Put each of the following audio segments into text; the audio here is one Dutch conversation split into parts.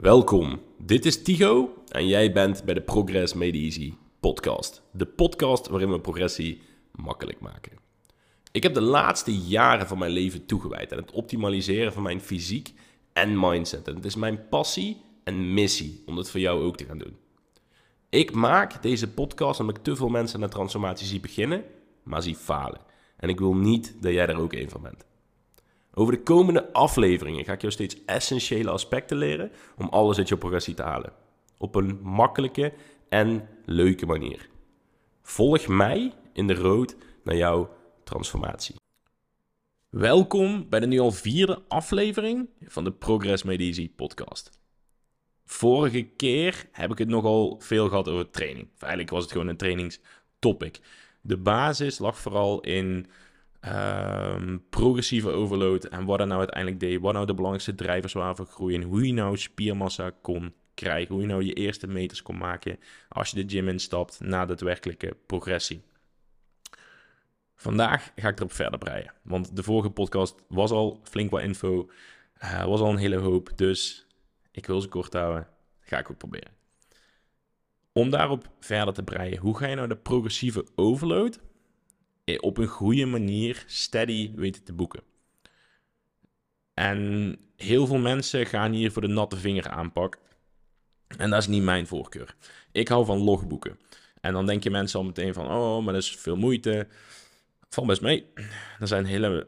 Welkom, dit is Tigo en jij bent bij de Progress Made Easy podcast. De podcast waarin we progressie makkelijk maken. Ik heb de laatste jaren van mijn leven toegewijd aan het optimaliseren van mijn fysiek en mindset. En het is mijn passie en missie om dat voor jou ook te gaan doen. Ik maak deze podcast omdat ik te veel mensen de transformatie zie beginnen, maar zie falen. En ik wil niet dat jij er ook een van bent. Over de komende afleveringen ga ik jou steeds essentiële aspecten leren om alles uit je progressie te halen. Op een makkelijke en leuke manier. Volg mij in de road naar jouw transformatie. Welkom bij de nu al vierde aflevering van de Progress Made Easy podcast. Vorige keer heb ik het nogal veel gehad over training. Of eigenlijk was het gewoon een trainingstopic. De basis lag vooral in Ehm, progressieve overload en wat er nou uiteindelijk deed. Wat nou de belangrijkste drijvers waren voor groeien. Hoe je nou spiermassa kon krijgen. Hoe je nou je eerste meters kon maken als je de gym instapt na daadwerkelijke progressie. Vandaag ga ik erop verder breien. Want de vorige podcast was al flink wat info. Uh, was al een hele hoop. Dus ik wil ze kort houden. Ga ik ook proberen. Om daarop verder te breien. Hoe ga je nou de progressieve overload op een goede manier steady weten te boeken. En heel veel mensen gaan hier voor de natte vinger aanpak. En dat is niet mijn voorkeur. Ik hou van logboeken. En dan denk je mensen al meteen van, oh, maar dat is veel moeite. Val best mee. Er zijn hele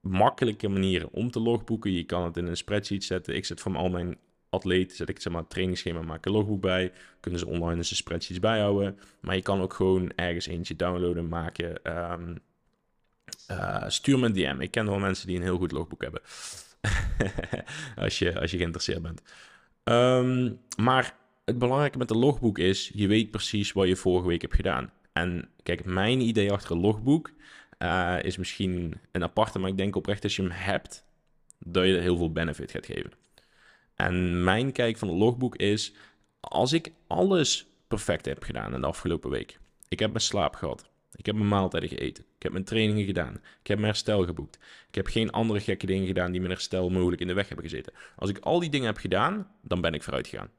makkelijke manieren om te logboeken. Je kan het in een spreadsheet zetten. Ik zet voor al mijn atleet, zet ik zeg maar een trainingsschema, maak een logboek bij. Kunnen ze online dus de spreadsheets bijhouden. Maar je kan ook gewoon ergens eentje downloaden, maken. Um, uh, stuur me een DM. Ik ken wel mensen die een heel goed logboek hebben. als, je, als je geïnteresseerd bent. Um, maar het belangrijke met een logboek is, je weet precies wat je vorige week hebt gedaan. En kijk, mijn idee achter een logboek uh, is misschien een aparte, maar ik denk oprecht als je hem hebt, dat je er heel veel benefit gaat geven. En mijn kijk van het logboek is, als ik alles perfect heb gedaan in de afgelopen week. Ik heb mijn slaap gehad. Ik heb mijn maaltijden gegeten. Ik heb mijn trainingen gedaan. Ik heb mijn herstel geboekt. Ik heb geen andere gekke dingen gedaan die mijn herstel mogelijk in de weg hebben gezeten. Als ik al die dingen heb gedaan, dan ben ik vooruit gegaan.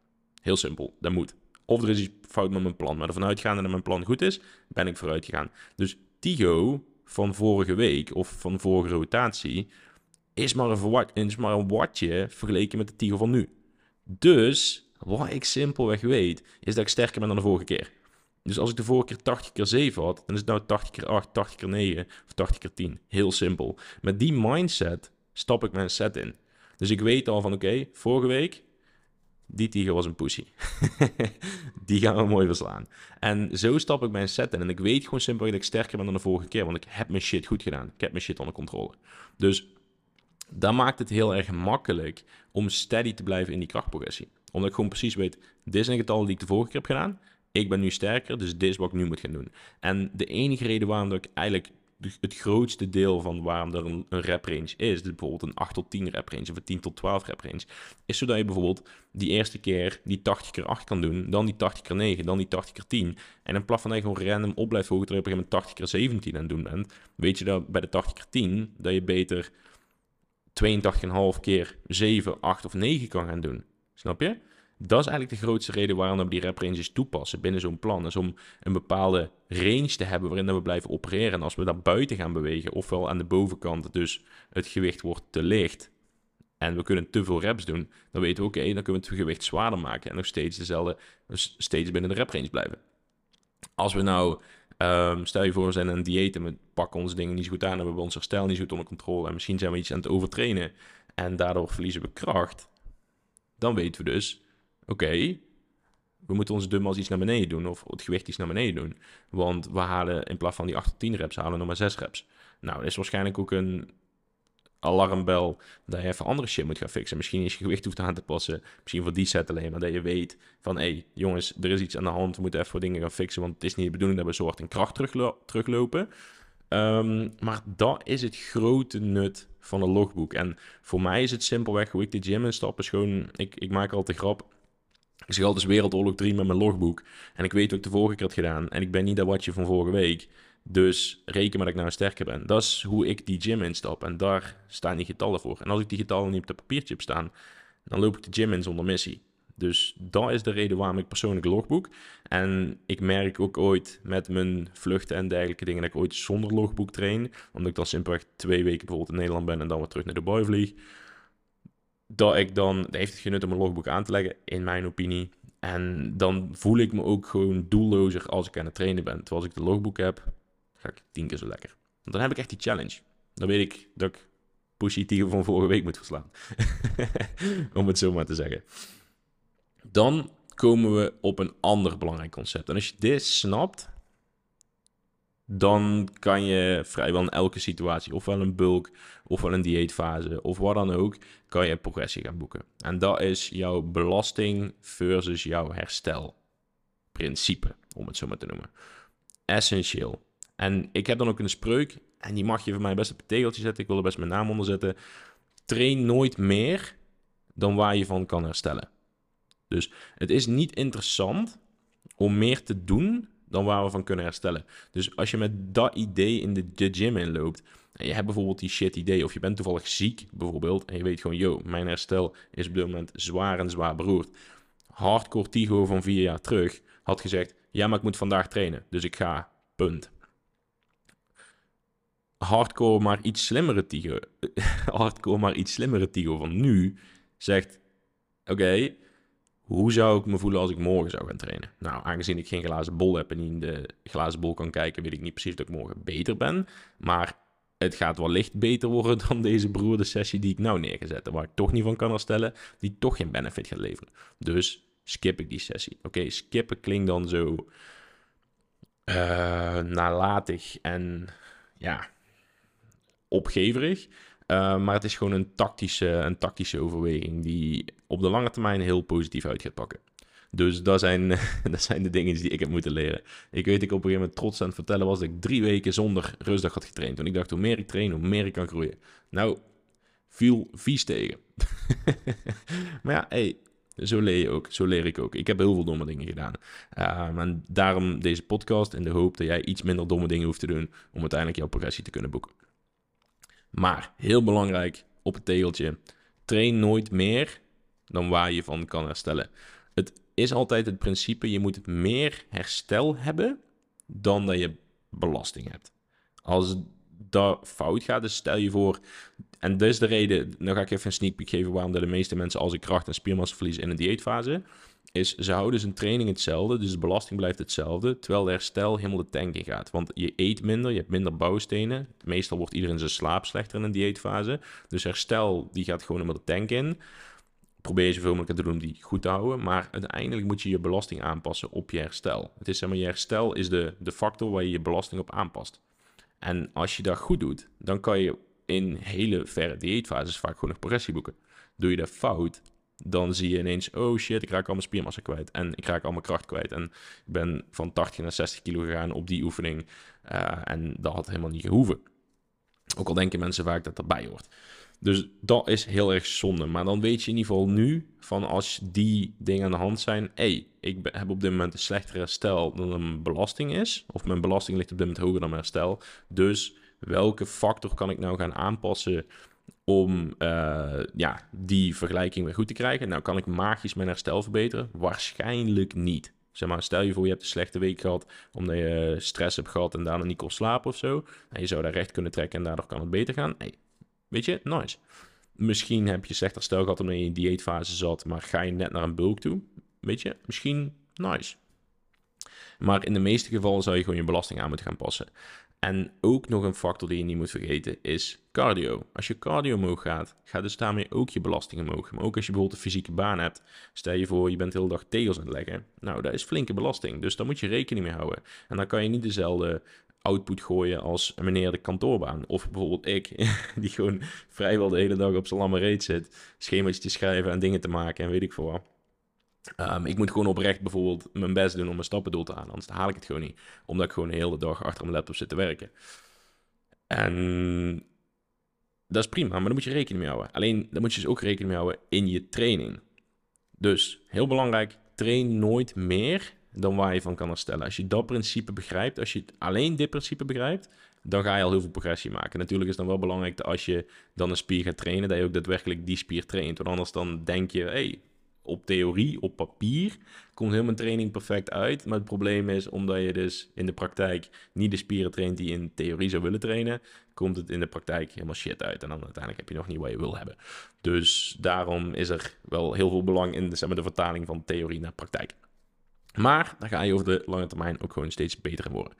Heel simpel, dat moet. Of er is iets fout met mijn plan. Maar ervan uitgaande dat mijn plan goed is, ben ik vooruit gegaan. Dus Tigo van vorige week of van vorige rotatie is maar een, maar een watje vergeleken met de Tiger van nu. Dus wat ik simpelweg weet, is dat ik sterker ben dan de vorige keer. Dus als ik de vorige keer 80 keer 7 had, dan is het nou 80 keer 8, 80 keer 9 of 80 keer 10. Heel simpel. Met die mindset stap ik mijn set in. Dus ik weet al van oké, vorige week, die tiger was een pussy. die gaan we mooi verslaan. En zo stap ik mijn set in. En ik weet gewoon simpelweg dat ik sterker ben dan de vorige keer. Want ik heb mijn shit goed gedaan. Ik heb mijn shit onder controle. Dus dat maakt het heel erg makkelijk om steady te blijven in die krachtprogressie. Omdat ik gewoon precies weet, dit is een getal die ik de vorige keer heb gedaan. Ik ben nu sterker, dus dit is wat ik nu moet gaan doen. En de enige reden waarom dat ik eigenlijk het grootste deel van waarom er een, een rep range is, dus bijvoorbeeld een 8 tot 10 rep range of een 10 tot 12 rep range, is zodat je bijvoorbeeld die eerste keer die 80 keer 8 kan doen, dan die 80 keer 9, dan die 80 keer 10. En in plaats van dat je gewoon random op blijft volgen terwijl je op een gegeven moment 80 keer 17 aan het doen bent, weet je dat bij de 80 keer 10 dat je beter 82,5 keer 7, 8 of 9 kan gaan doen. Snap je? Dat is eigenlijk de grootste reden waarom we die rep ranges toepassen binnen zo'n plan. is om een bepaalde range te hebben waarin we blijven opereren. En als we daar buiten gaan bewegen, ofwel aan de bovenkant, dus het gewicht wordt te licht en we kunnen te veel reps doen, dan weten we oké, dan kunnen we het gewicht zwaarder maken en nog steeds dezelfde, steeds binnen de rep range blijven. Als we nou Um, stel je voor, we zijn het dieet en we pakken onze dingen niet zo goed aan, hebben we ons herstel niet zo goed onder controle en misschien zijn we iets aan het overtrainen en daardoor verliezen we kracht. Dan weten we dus, oké, we moeten onze dumbbells iets naar beneden doen of het gewicht iets naar beneden doen. Want we halen in plaats van die 8 tot 10 reps, halen nog maar 6 reps. Nou, dat is waarschijnlijk ook een alarmbel dat je even andere shit moet gaan fixen. Misschien is je gewicht hoeft aan te passen. Misschien voor die set alleen, maar dat je weet van... hé, hey, jongens, er is iets aan de hand. We moeten even dingen gaan fixen, want het is niet de bedoeling dat we soort in kracht teruglopen. Um, maar dat is het grote nut van een logboek. En voor mij is het simpelweg hoe ik de gym instap. Is gewoon, ik, ik maak altijd grap. Ik zeg altijd Wereldoorlog 3 met mijn logboek. En ik weet wat ik de vorige keer had gedaan. En ik ben niet dat watje van vorige week. Dus reken maar dat ik nou sterker ben. Dat is hoe ik die gym instap. En daar staan die getallen voor. En als ik die getallen niet op het papiertje heb staan, dan loop ik de gym in zonder missie. Dus dat is de reden waarom ik persoonlijk logboek. En ik merk ook ooit met mijn vluchten en dergelijke dingen dat ik ooit zonder logboek train. Omdat ik dan simpelweg twee weken bijvoorbeeld in Nederland ben en dan weer terug naar de boy vlieg. Dat ik dan, dat heeft het genut om een logboek aan te leggen, in mijn opinie. En dan voel ik me ook gewoon doellozer als ik aan het trainen ben. Terwijl als ik de logboek heb, ga ik tien keer zo lekker. Want dan heb ik echt die challenge. Dan weet ik dat ik Pushy Tiger van vorige week moet verslaan. om het zo maar te zeggen. Dan komen we op een ander belangrijk concept. En als je dit snapt, dan kan je vrijwel in elke situatie, ofwel een bulk, ofwel een dieetfase, of wat dan ook, kan je progressie gaan boeken. En dat is jouw belasting versus jouw herstelprincipe, om het zo maar te noemen. Essentieel. En ik heb dan ook een spreuk, en die mag je voor mij best op een tegeltje zetten, ik wil er best mijn naam onder zetten. Train nooit meer dan waar je van kan herstellen. Dus het is niet interessant om meer te doen dan waar we van kunnen herstellen. Dus als je met dat idee in de, de gym inloopt en je hebt bijvoorbeeld die shit idee of je bent toevallig ziek bijvoorbeeld en je weet gewoon, yo, mijn herstel is op dit moment zwaar en zwaar beroerd. Hardcore Tigo van vier jaar terug had gezegd, ja, maar ik moet vandaag trainen, dus ik ga, punt. Hardcore maar iets slimmere Tigo, hardcore maar iets slimmere Tigo van nu zegt, oké, hoe zou ik me voelen als ik morgen zou gaan trainen? Nou, aangezien ik geen glazen bol heb en niet in de glazen bol kan kijken, weet ik niet precies dat ik morgen beter ben. Maar het gaat wellicht beter worden dan deze broerde sessie die ik nou neergezet waar ik toch niet van kan herstellen, die toch geen benefit gaat leveren. Dus skip ik die sessie. Oké, skippen klinkt dan zo uh, nalatig en ja, opgeverig. Uh, maar het is gewoon een tactische, een tactische overweging die op de lange termijn heel positief uit gaat pakken. Dus dat zijn, dat zijn de dingen die ik heb moeten leren. Ik weet ik op een gegeven moment trots aan het vertellen was dat ik drie weken zonder rustdag had getraind. En ik dacht, hoe meer ik train, hoe meer ik kan groeien. Nou, viel vies tegen. maar ja, hey, zo leer je ook. Zo leer ik ook. Ik heb heel veel domme dingen gedaan. Uh, en daarom deze podcast in de hoop dat jij iets minder domme dingen hoeft te doen om uiteindelijk jouw progressie te kunnen boeken. Maar heel belangrijk op het tegeltje: train nooit meer dan waar je van kan herstellen. Het is altijd het principe: je moet meer herstel hebben dan dat je belasting hebt. Als dat fout gaat, dus stel je voor, en dat is de reden, nou ga ik even een sneak peek geven waarom de meeste mensen als ik kracht en spiermassa verliezen in een dieetfase, is ze houden zijn training hetzelfde, dus de belasting blijft hetzelfde, terwijl de herstel helemaal de tank in gaat. Want je eet minder, je hebt minder bouwstenen. Meestal wordt iedereen zijn slaap slechter in een dieetfase. Dus herstel, die gaat gewoon helemaal de tank in. Probeer je zoveel mogelijk te doen om die goed te houden. Maar uiteindelijk moet je je belasting aanpassen op je herstel. Het is zeg maar, je herstel is de, de factor waar je je belasting op aanpast. En als je dat goed doet, dan kan je in hele verre dieetfases vaak gewoon nog progressie boeken. Doe je dat fout, dan zie je ineens, oh shit, ik raak al mijn spiermassa kwijt. En ik raak al mijn kracht kwijt. En ik ben van 80 naar 60 kilo gegaan op die oefening. Uh, en dat had helemaal niet gehoeven. Ook al denken mensen vaak dat dat bij hoort. Dus dat is heel erg zonde. Maar dan weet je in ieder geval nu van als die dingen aan de hand zijn. hey, ik heb op dit moment een slechtere herstel dan mijn belasting is. Of mijn belasting ligt op dit moment hoger dan mijn herstel. Dus welke factor kan ik nou gaan aanpassen om uh, ja, die vergelijking weer goed te krijgen. Nou, kan ik magisch mijn herstel verbeteren? Waarschijnlijk niet. Zeg maar, stel je voor, je hebt een slechte week gehad omdat je stress hebt gehad en daarna niet kon slapen of zo. Je zou daar recht kunnen trekken en daardoor kan het beter gaan. Hey, weet je, nice. Misschien heb je slecht herstel gehad omdat je in dieetfase zat, maar ga je net naar een bulk toe. Weet je, misschien nice. Maar in de meeste gevallen zou je gewoon je belasting aan moeten gaan passen. En ook nog een factor die je niet moet vergeten is cardio. Als je cardio omhoog gaat, gaat dus daarmee ook je belasting omhoog. Maar ook als je bijvoorbeeld een fysieke baan hebt, stel je voor je bent de hele dag tegels aan het leggen. Nou, dat is flinke belasting, dus daar moet je rekening mee houden. En dan kan je niet dezelfde output gooien als meneer de kantoorbaan. Of bijvoorbeeld ik, die gewoon vrijwel de hele dag op zijn lamme reet zit, schema's te schrijven en dingen te maken en weet ik veel wat. Um, ik moet gewoon oprecht bijvoorbeeld mijn best doen om mijn stappendoel te halen. Anders haal ik het gewoon niet. Omdat ik gewoon de hele dag achter mijn laptop zit te werken. En dat is prima, maar daar moet je rekening mee houden. Alleen, daar moet je dus ook rekening mee houden in je training. Dus, heel belangrijk, train nooit meer dan waar je van kan herstellen. Als je dat principe begrijpt, als je alleen dit principe begrijpt, dan ga je al heel veel progressie maken. Natuurlijk is het dan wel belangrijk dat als je dan een spier gaat trainen, dat je ook daadwerkelijk die spier traint. Want anders dan denk je, hey, op theorie, op papier, komt heel mijn training perfect uit. Maar het probleem is, omdat je dus in de praktijk niet de spieren traint die je in theorie zou willen trainen, komt het in de praktijk helemaal shit uit. En dan uiteindelijk heb je nog niet wat je wil hebben. Dus daarom is er wel heel veel belang in zeg maar, de vertaling van theorie naar praktijk. Maar daar ga je over de lange termijn ook gewoon steeds beter in worden.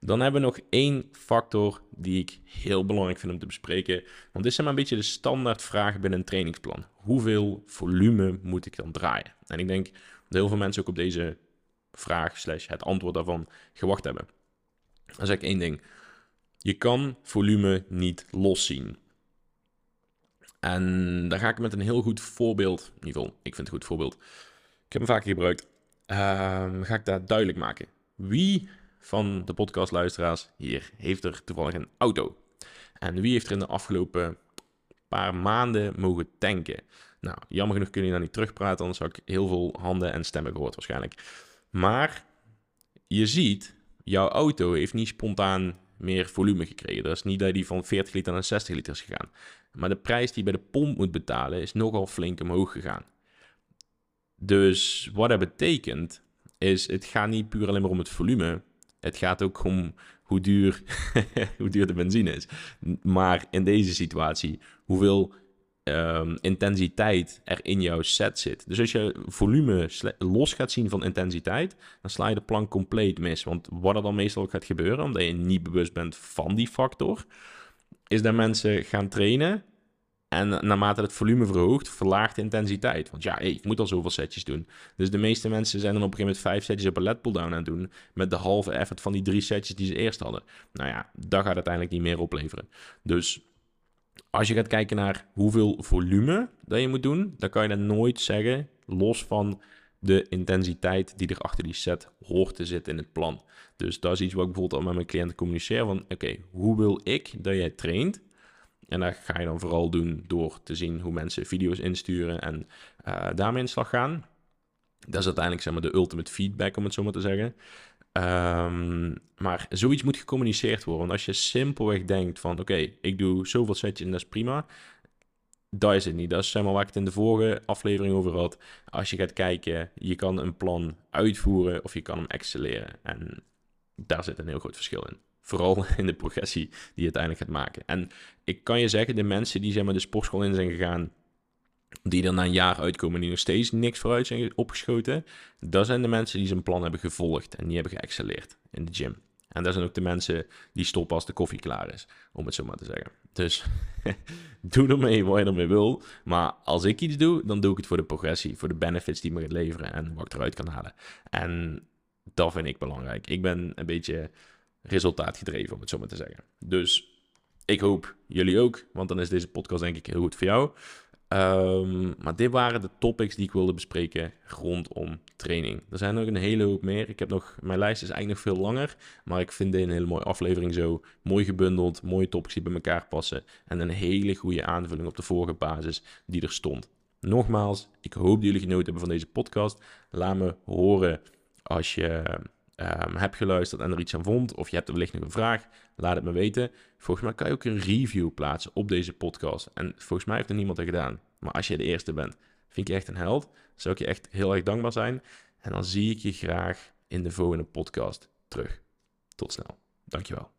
Dan hebben we nog één factor die ik heel belangrijk vind om te bespreken. Want dit is een beetje de standaard vraag binnen een trainingsplan. Hoeveel volume moet ik dan draaien? En ik denk dat heel veel mensen ook op deze vraag slash het antwoord daarvan gewacht hebben. Dan zeg ik één ding. Je kan volume niet loszien. En daar ga ik met een heel goed voorbeeld, in ieder geval, ik vind het een goed voorbeeld. Ik heb hem vaker gebruikt. Um, ga ik dat duidelijk maken. Wie van de podcastluisteraars hier heeft er toevallig een auto? En wie heeft er in de afgelopen paar maanden mogen tanken? Nou, jammer genoeg kun je daar niet terugpraten, anders had ik heel veel handen en stemmen gehoord waarschijnlijk. Maar je ziet, jouw auto heeft niet spontaan meer volume gekregen. Dat is niet dat die van 40 liter naar 60 liter is gegaan. Maar de prijs die je bij de pomp moet betalen is nogal flink omhoog gegaan. Dus wat dat betekent, is het gaat niet puur alleen maar om het volume. Het gaat ook om hoe duur, hoe duur de benzine is. Maar in deze situatie, hoeveel um, intensiteit er in jouw set zit. Dus als je volume los gaat zien van intensiteit, dan sla je de plank compleet mis. Want wat er dan meestal ook gaat gebeuren, omdat je niet bewust bent van die factor, is dat mensen gaan trainen en naarmate het volume verhoogt, verlaagt de intensiteit. Want ja, ik moet al zoveel setjes doen. Dus de meeste mensen zijn dan op een gegeven moment vijf setjes op een lat pull-down aan het doen. Met de halve effort van die drie setjes die ze eerst hadden. Nou ja, dat gaat uiteindelijk niet meer opleveren. Dus als je gaat kijken naar hoeveel volume dat je moet doen, dan kan je dat nooit zeggen los van de intensiteit die er achter die set hoort te zitten in het plan. Dus dat is iets wat ik bijvoorbeeld al met mijn cliënten communiceer van oké, hoe wil ik dat jij traint? En dat ga je dan vooral doen door te zien hoe mensen video's insturen en uh, daarmee in slag gaan. Dat is uiteindelijk zeg maar, de ultimate feedback, om het zo maar te zeggen. Um, maar zoiets moet gecommuniceerd worden. Want als je simpelweg denkt van... oké, ik doe zoveel setjes en dat is prima... Dat is het niet. Dat is zeg maar waar ik het in de vorige aflevering over had. Als je gaat kijken, je kan een plan uitvoeren of je kan hem excelleren. En daar zit een heel groot verschil in. Vooral in de progressie die je uiteindelijk gaat maken. En ik kan je zeggen, de mensen die zeg maar, de sportschool in zijn gegaan, die er na een jaar uitkomen die nog steeds niks vooruit zijn opgeschoten, dat zijn de mensen die zijn plan hebben gevolgd en die hebben geëxcelleerd in de gym. En dat zijn ook de mensen die stoppen als de koffie klaar is, om het zo maar te zeggen. Dus doe ermee wat je ermee wil. Maar als ik iets doe, dan doe ik het voor de progressie, voor de benefits die me gaat leveren en wat ik eruit kan halen. En dat vind ik belangrijk. Ik ben een beetje resultaatgedreven, om het zo maar te zeggen. Dus ik hoop jullie ook, want dan is deze podcast denk ik heel goed voor jou. Ehm, maar dit waren de topics die ik wilde bespreken rondom training. Er zijn nog een hele hoop meer. Ik heb nog, mijn lijst is eigenlijk nog veel langer. Maar ik vind dit een hele mooie aflevering zo. Mooi gebundeld, mooie topics die bij elkaar passen. En een hele goede aanvulling op de vorige basis die er stond. Nogmaals, ik hoop dat jullie genoten hebben van deze podcast. Laat me horen als je um, heb geluisterd en er iets aan vond, of je hebt er wellicht nog een vraag, laat het me weten. Volgens mij kan je ook een review plaatsen op deze podcast. En volgens mij heeft er niemand er gedaan. Maar als je de eerste bent, vind je echt een held. Zou ik je echt heel erg dankbaar zijn. En dan zie ik je graag in de volgende podcast terug. Tot snel. Dankjewel.